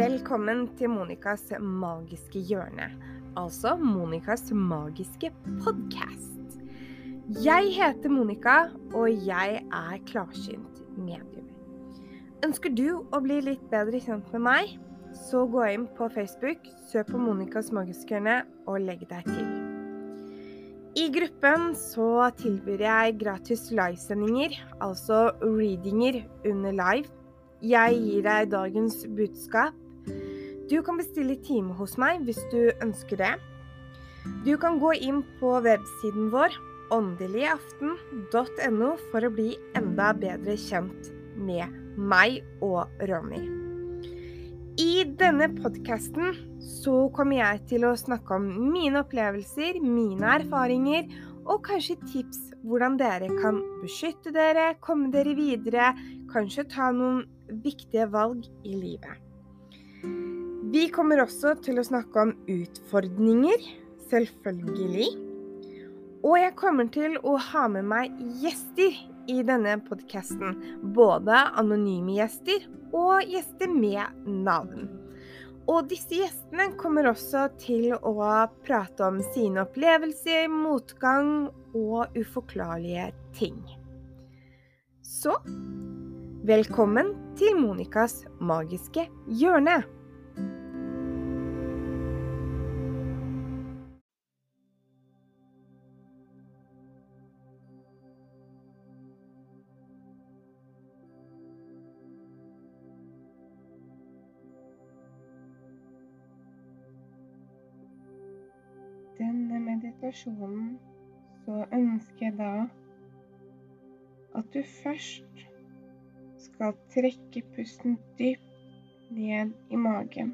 Velkommen til Monicas magiske hjørne, altså Monicas magiske podkast. Jeg heter Monica, og jeg er klarsynt medium. Ønsker du å bli litt bedre kjent med meg, så gå inn på Facebook, søk på Monicas magiske hjørne og legg deg til. I gruppen så tilbyr jeg gratis livesendinger, altså readinger under live jeg gir deg dagens budskap. Du kan bestille time hos meg hvis du ønsker det. Du kan gå inn på websiden vår åndeligaften.no for å bli enda bedre kjent med meg og Ronny. I denne podkasten så kommer jeg til å snakke om mine opplevelser, mine erfaringer og kanskje tips hvordan dere kan beskytte dere, komme dere videre, kanskje ta noen viktige valg i livet. Vi kommer også til å snakke om utfordringer, selvfølgelig. Og jeg kommer til å ha med meg gjester i denne podkasten. Både anonyme gjester og gjester med navn. Og disse gjestene kommer også til å prate om sine opplevelser, motgang og uforklarlige ting. Så Velkommen til Monicas magiske hjørne. Meditasjonen så ønsker jeg da at du først skal trekke pusten dypt ned i magen.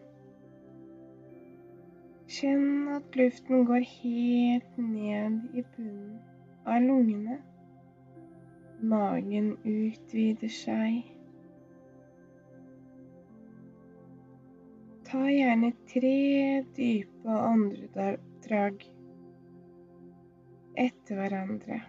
Kjenn at luften går helt ned i bunnen av lungene. Magen utvider seg. Ta gjerne tre dype åndedrag etter hverandre.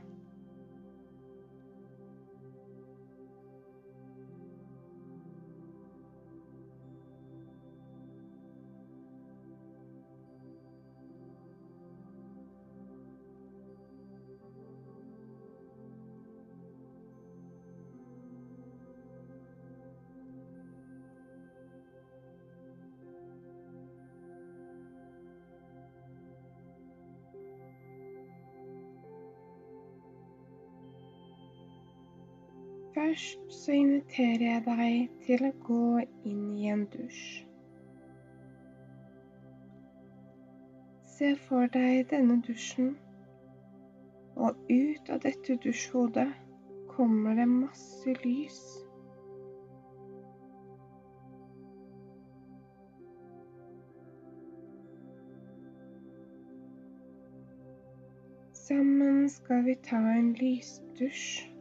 Først så inviterer jeg deg til å gå inn i en dusj. Se for deg denne dusjen, og ut av dette dusjhodet kommer det masse lys. Sammen skal vi ta en lysdusj.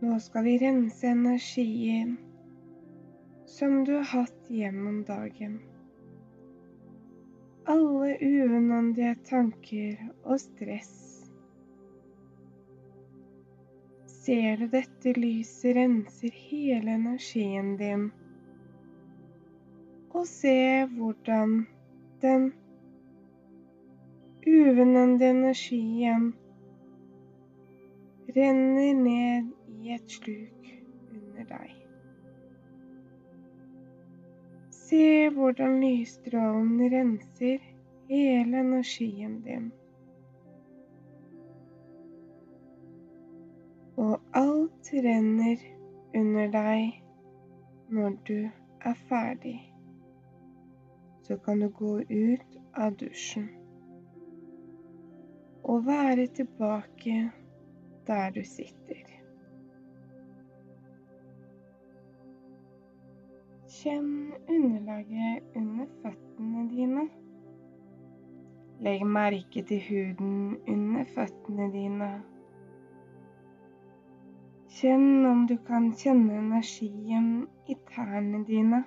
Nå skal vi rense energien som du har hatt gjennom dagen. Alle unødvendige tanker og stress. Ser du dette lyset renser hele energien din? Og se hvordan den unødvendige energien renner ned et sluk under deg. Se hvordan lysstrålen renser hele energien din. Og alt renner under deg når du er ferdig. Så kan du gå ut av dusjen og være tilbake der du sitter. Kjenn underlaget under føttene dine. Legg merke til huden under føttene dine. Kjenn om du kan kjenne energien i tærne dine.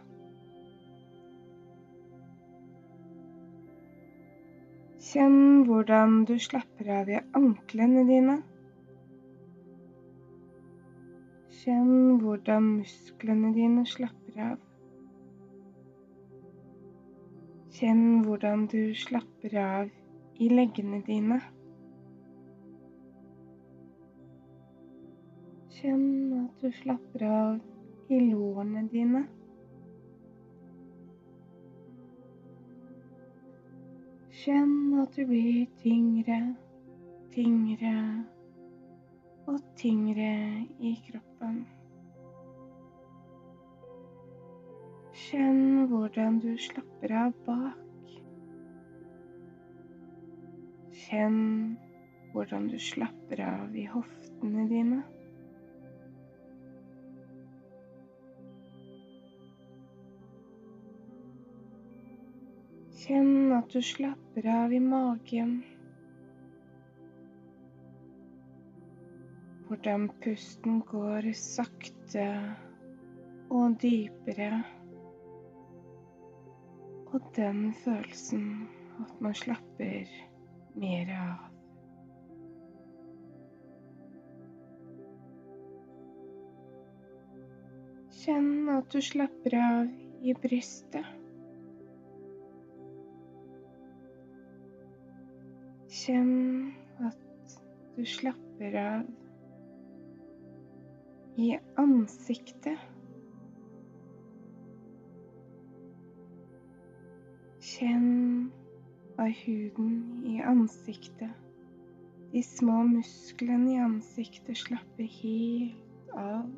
Kjenn hvordan du slapper av i anklene dine. Kjenn hvordan musklene dine slapper av. Kjenn hvordan du slapper av i leggene dine. Kjenn at du slapper av i lårene dine. Kjenn at du blir tyngre, tyngre og tyngre i kroppen. Kjenn hvordan du slapper av bak. Kjenn hvordan du slapper av i hoftene dine. Kjenn at du slapper av i magen. Hvordan pusten går sakte og dypere. Og den følelsen at man slapper mer av. Kjenn at du slapper av i brystet. Kjenn at du slapper av i ansiktet. Kjenn av huden i ansiktet. De små musklene i ansiktet slapper helt av.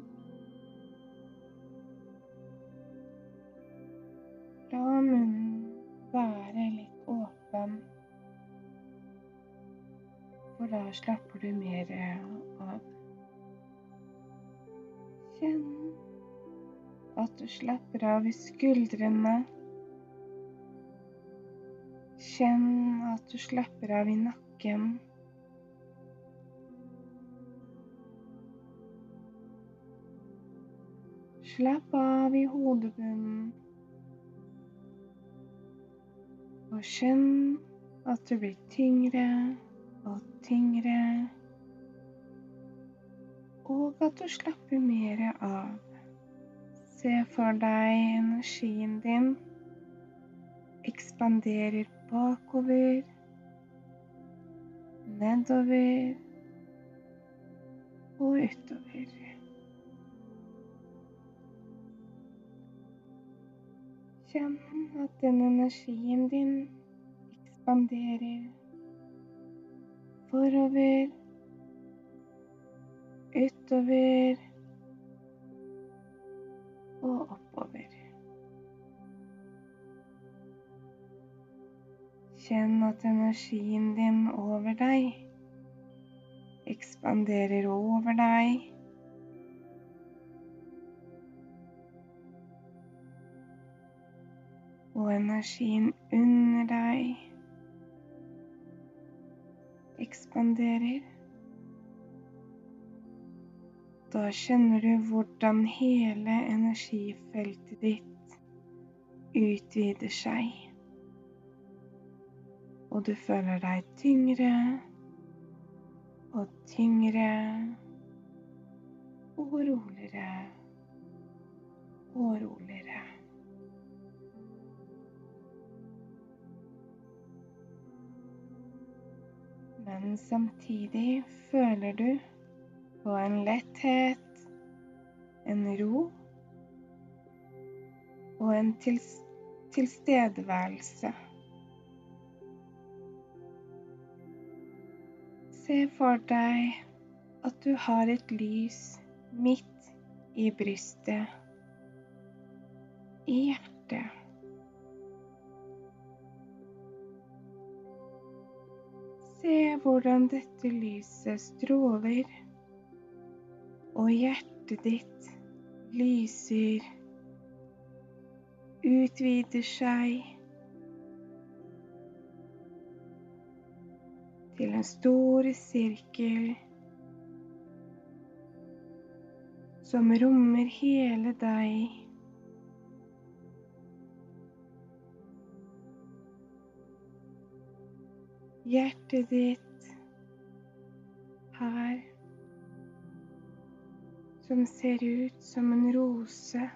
La munnen være litt åpen for da slapper du mer av. Kjenn at du slapper av i skuldrene. Kjenn at du slapper av i nakken. Slapp av i hodebunnen. Og kjenn at du blir tyngre og tyngre, og at du slapper mer av. Se for deg energien din ekspanderer bakover, nedover og utover. Kjenn at den energien din ekspanderer forover, utover og oppover. Kjenn at energien din over deg ekspanderer over deg. Og energien under deg ekspanderer. Da kjenner du hvordan hele energifeltet ditt utvider seg. Og du føler deg tyngre og tyngre og roligere og roligere. men samtidig føler du på en letthet, en ro og en tilstedeværelse. Se for deg at du har et lys midt i brystet, i hjertet. Se hvordan dette lyset stråler, og hjertet ditt lyser, utvider seg til en stor sirkel som rommer hele deg. hjertet ditt her som ser ut som en rose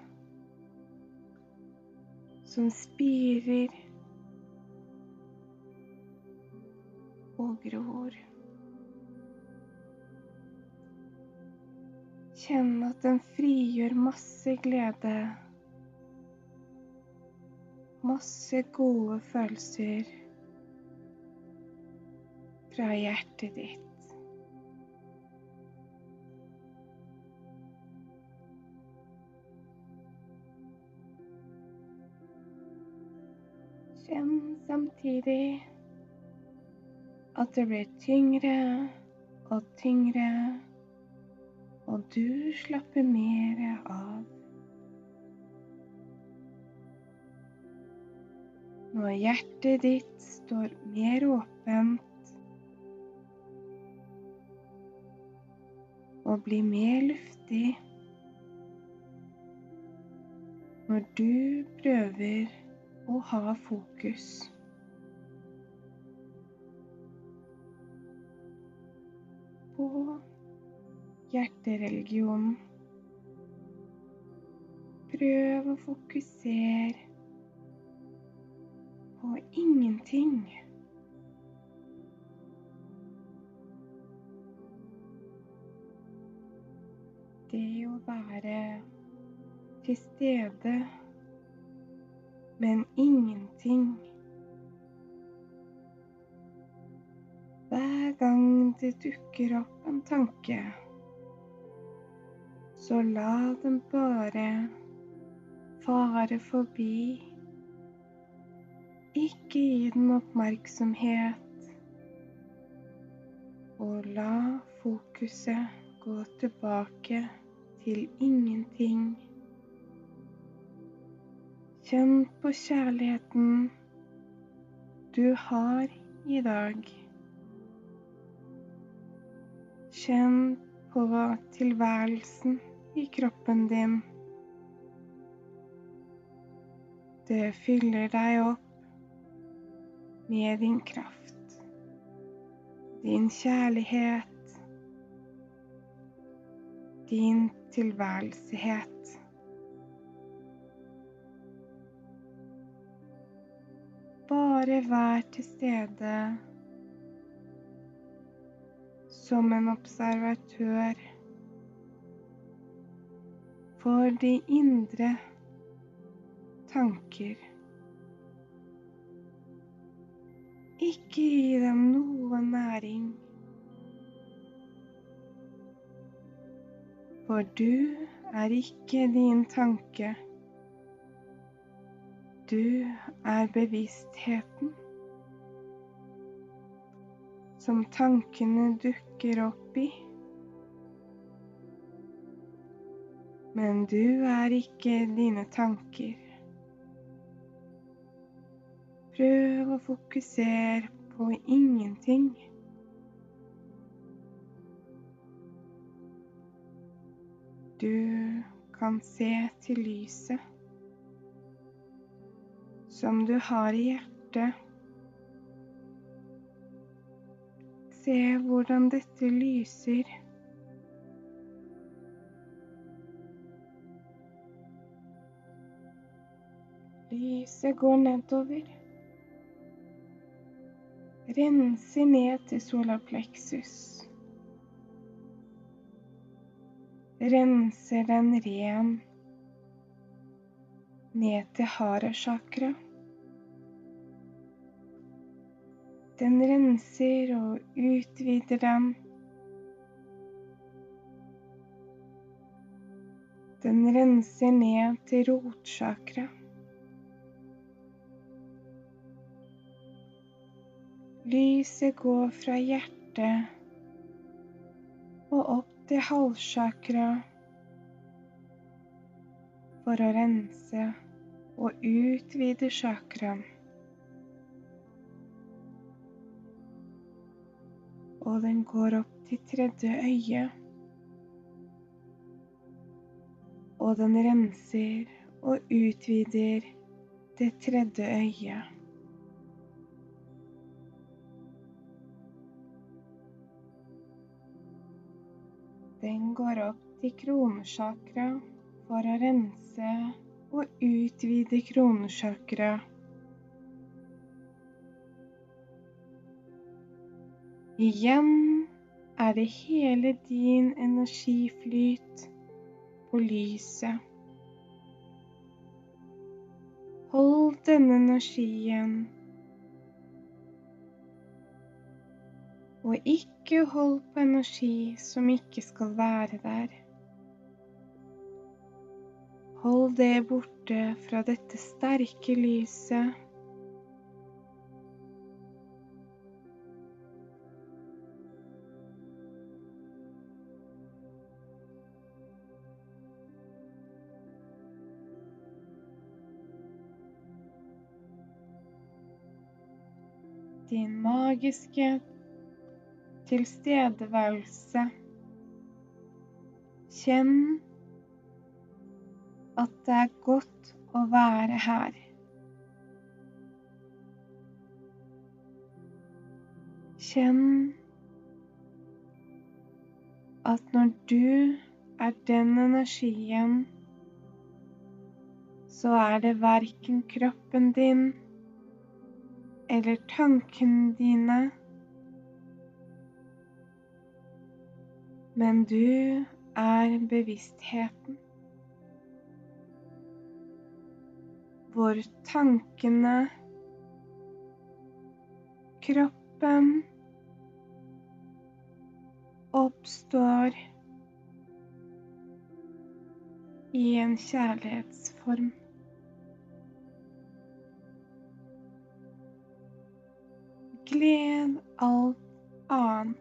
som spirer og gror. Kjenn at den frigjør masse glede, masse gode følelser fra hjertet ditt. Kjenn samtidig at det blir tyngre og tyngre, og du slapper mer av. Når hjertet ditt står mer åpent og blir mer luftig når du prøver å ha fokus. På hjertereligionen. Prøv å fokusere på ingenting. Det å være til stede men ingenting. Hver gang det dukker opp en tanke, så la den bare fare forbi. Ikke gi den oppmerksomhet, og la fokuset gå tilbake til ingenting. Kjenn på kjærligheten du har i dag. Kjenn på tilværelsen i kroppen din. Det fyller deg opp med din kraft, din kjærlighet, din tilværelsehet. Bare vær til stede som en observatør for de indre tanker. Ikke gi dem noe næring, for du er ikke din tanke. Du er bevisstheten som tankene dukker opp i. Men du er ikke dine tanker. Prøv å fokusere på ingenting. Du kan se til lyset som du har i hjertet. Se hvordan dette lyser. Lyset går nedover. Renser ned til solapleksus. Renser den ren ned til hara-chakra. Den renser og utvider dem. Den renser ned til rotsjakra. Lyset går fra hjertet og opp til halssjakra for å rense og utvide chakraen. Og den går opp til tredje øye. Og den renser og utvider det tredje øyet. Den går opp til kronesjakra for å rense og utvide kronesjakra. Igjen er det hele din energiflyt på lyset. Hold denne energien og ikke hold på energi som ikke skal være der. Hold det borte fra dette sterke lyset. Magiske tilstedeværelse. Kjenn at det er godt å være her. Kjenn at når du er den energien, så er det verken kroppen din eller tankene dine men du er bevisstheten. Hvor tankene, kroppen, oppstår i en kjærlighetsform. Gled alt annet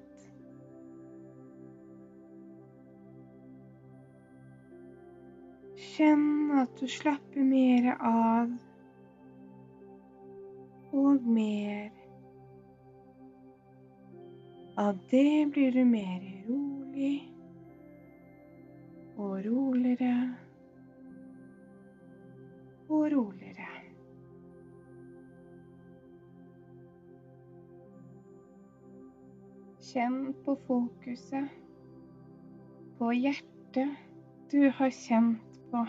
Kjenn at du slapper mer av og mer. Av det blir du mer rolig og roligere og roligere. Kjenn på fokuset, på hjertet du har kjent på.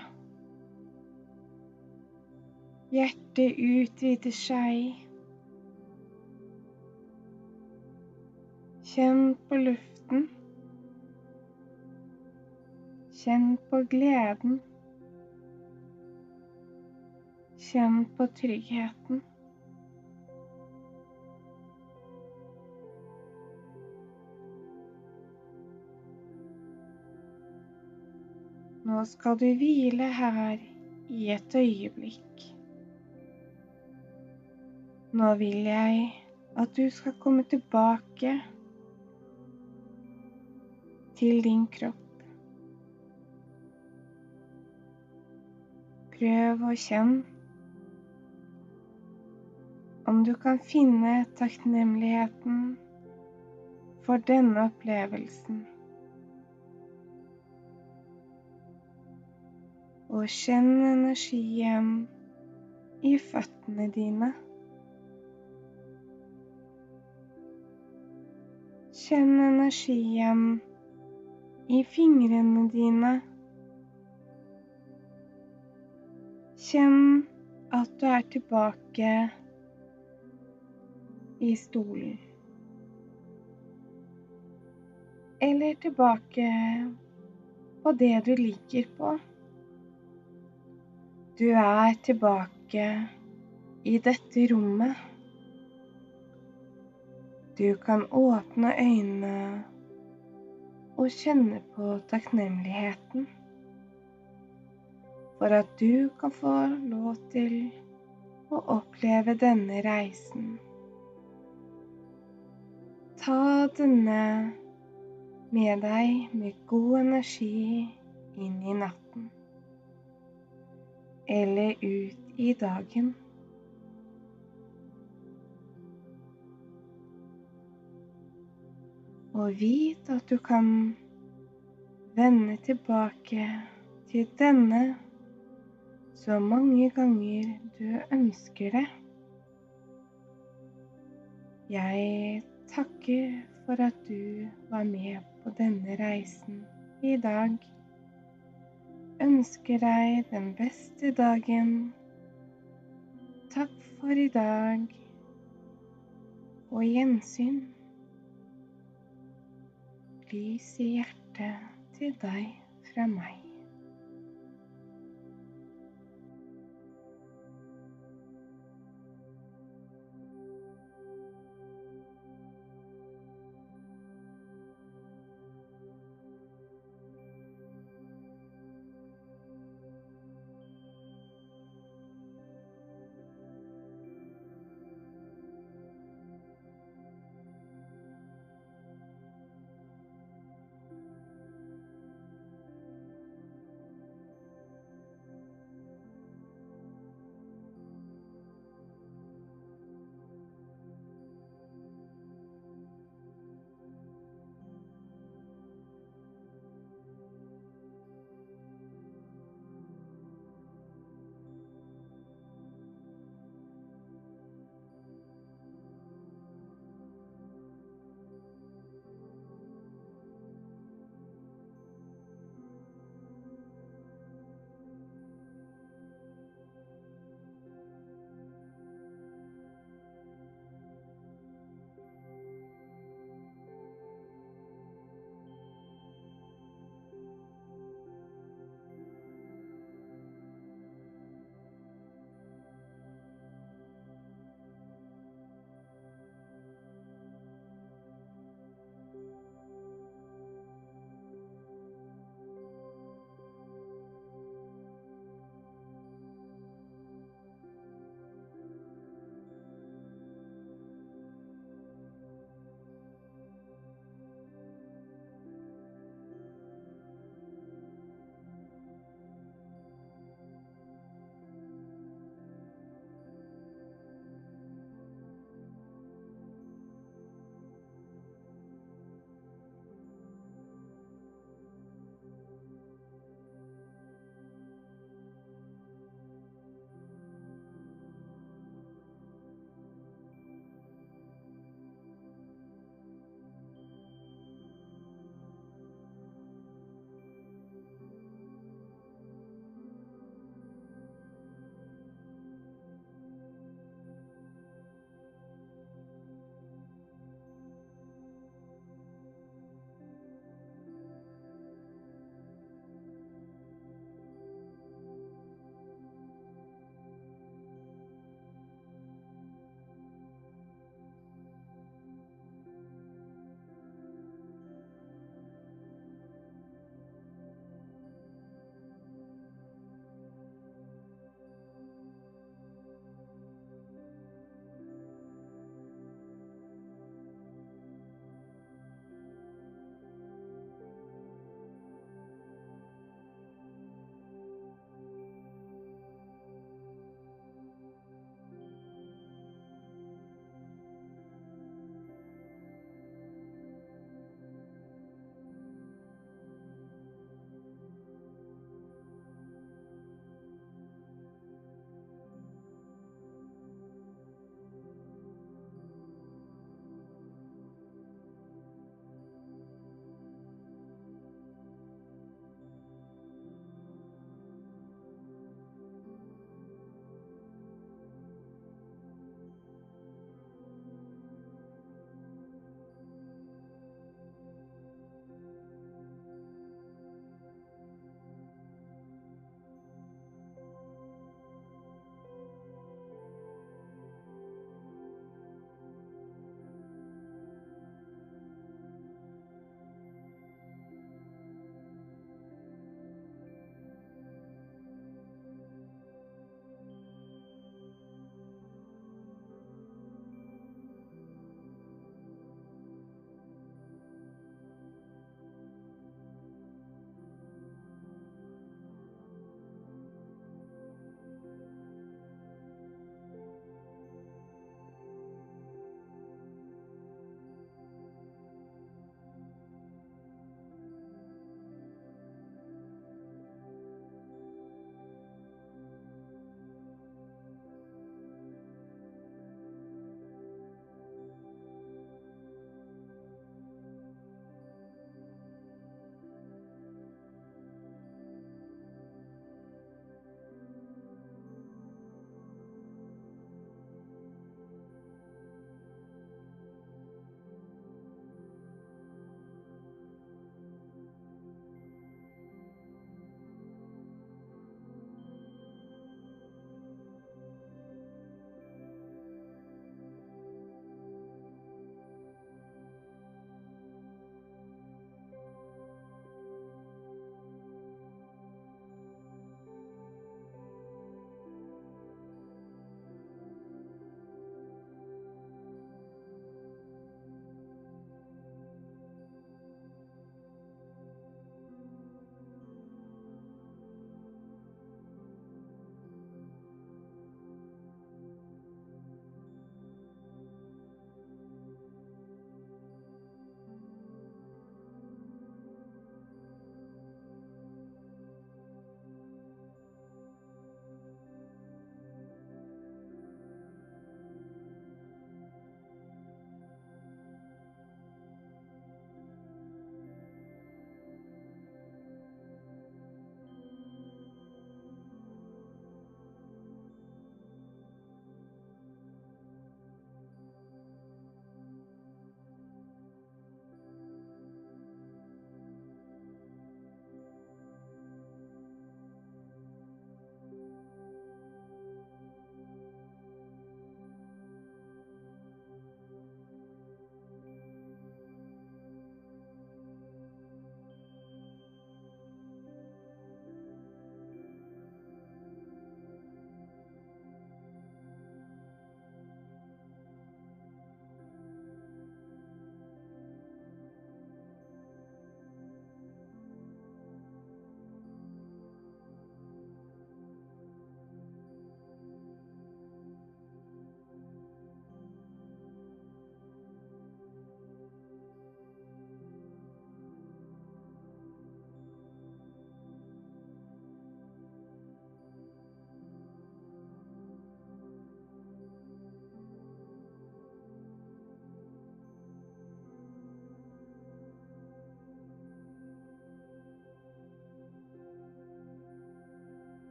Hjertet utvider seg. Kjenn på luften. Kjenn på gleden. Kjenn på tryggheten. Nå skal du hvile her i et øyeblikk. Nå vil jeg at du skal komme tilbake til din kropp. Prøv å kjenne om du kan finne takknemligheten for denne opplevelsen. Og kjenn energien i føttene dine. Kjenn energien i fingrene dine. Kjenn at du er tilbake i stolen. Eller tilbake på det du ligger på. Du er tilbake i dette rommet. Du kan åpne øynene og kjenne på takknemligheten for at du kan få lov til å oppleve denne reisen. Ta denne med deg med god energi inn i natten eller ut i dagen. Og vit at du kan vende tilbake til denne så mange ganger du ønsker det. Jeg takker for at du var med på denne reisen i dag. Ønsker deg den beste dagen. Takk for i dag og gjensyn. Lys i hjertet til deg fra meg.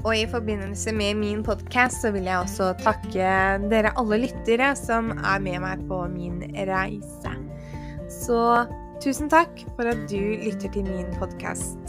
Og i forbindelse med min podkast så vil jeg også takke dere alle lyttere som er med meg på min reise. Så tusen takk for at du lytter til min podkast.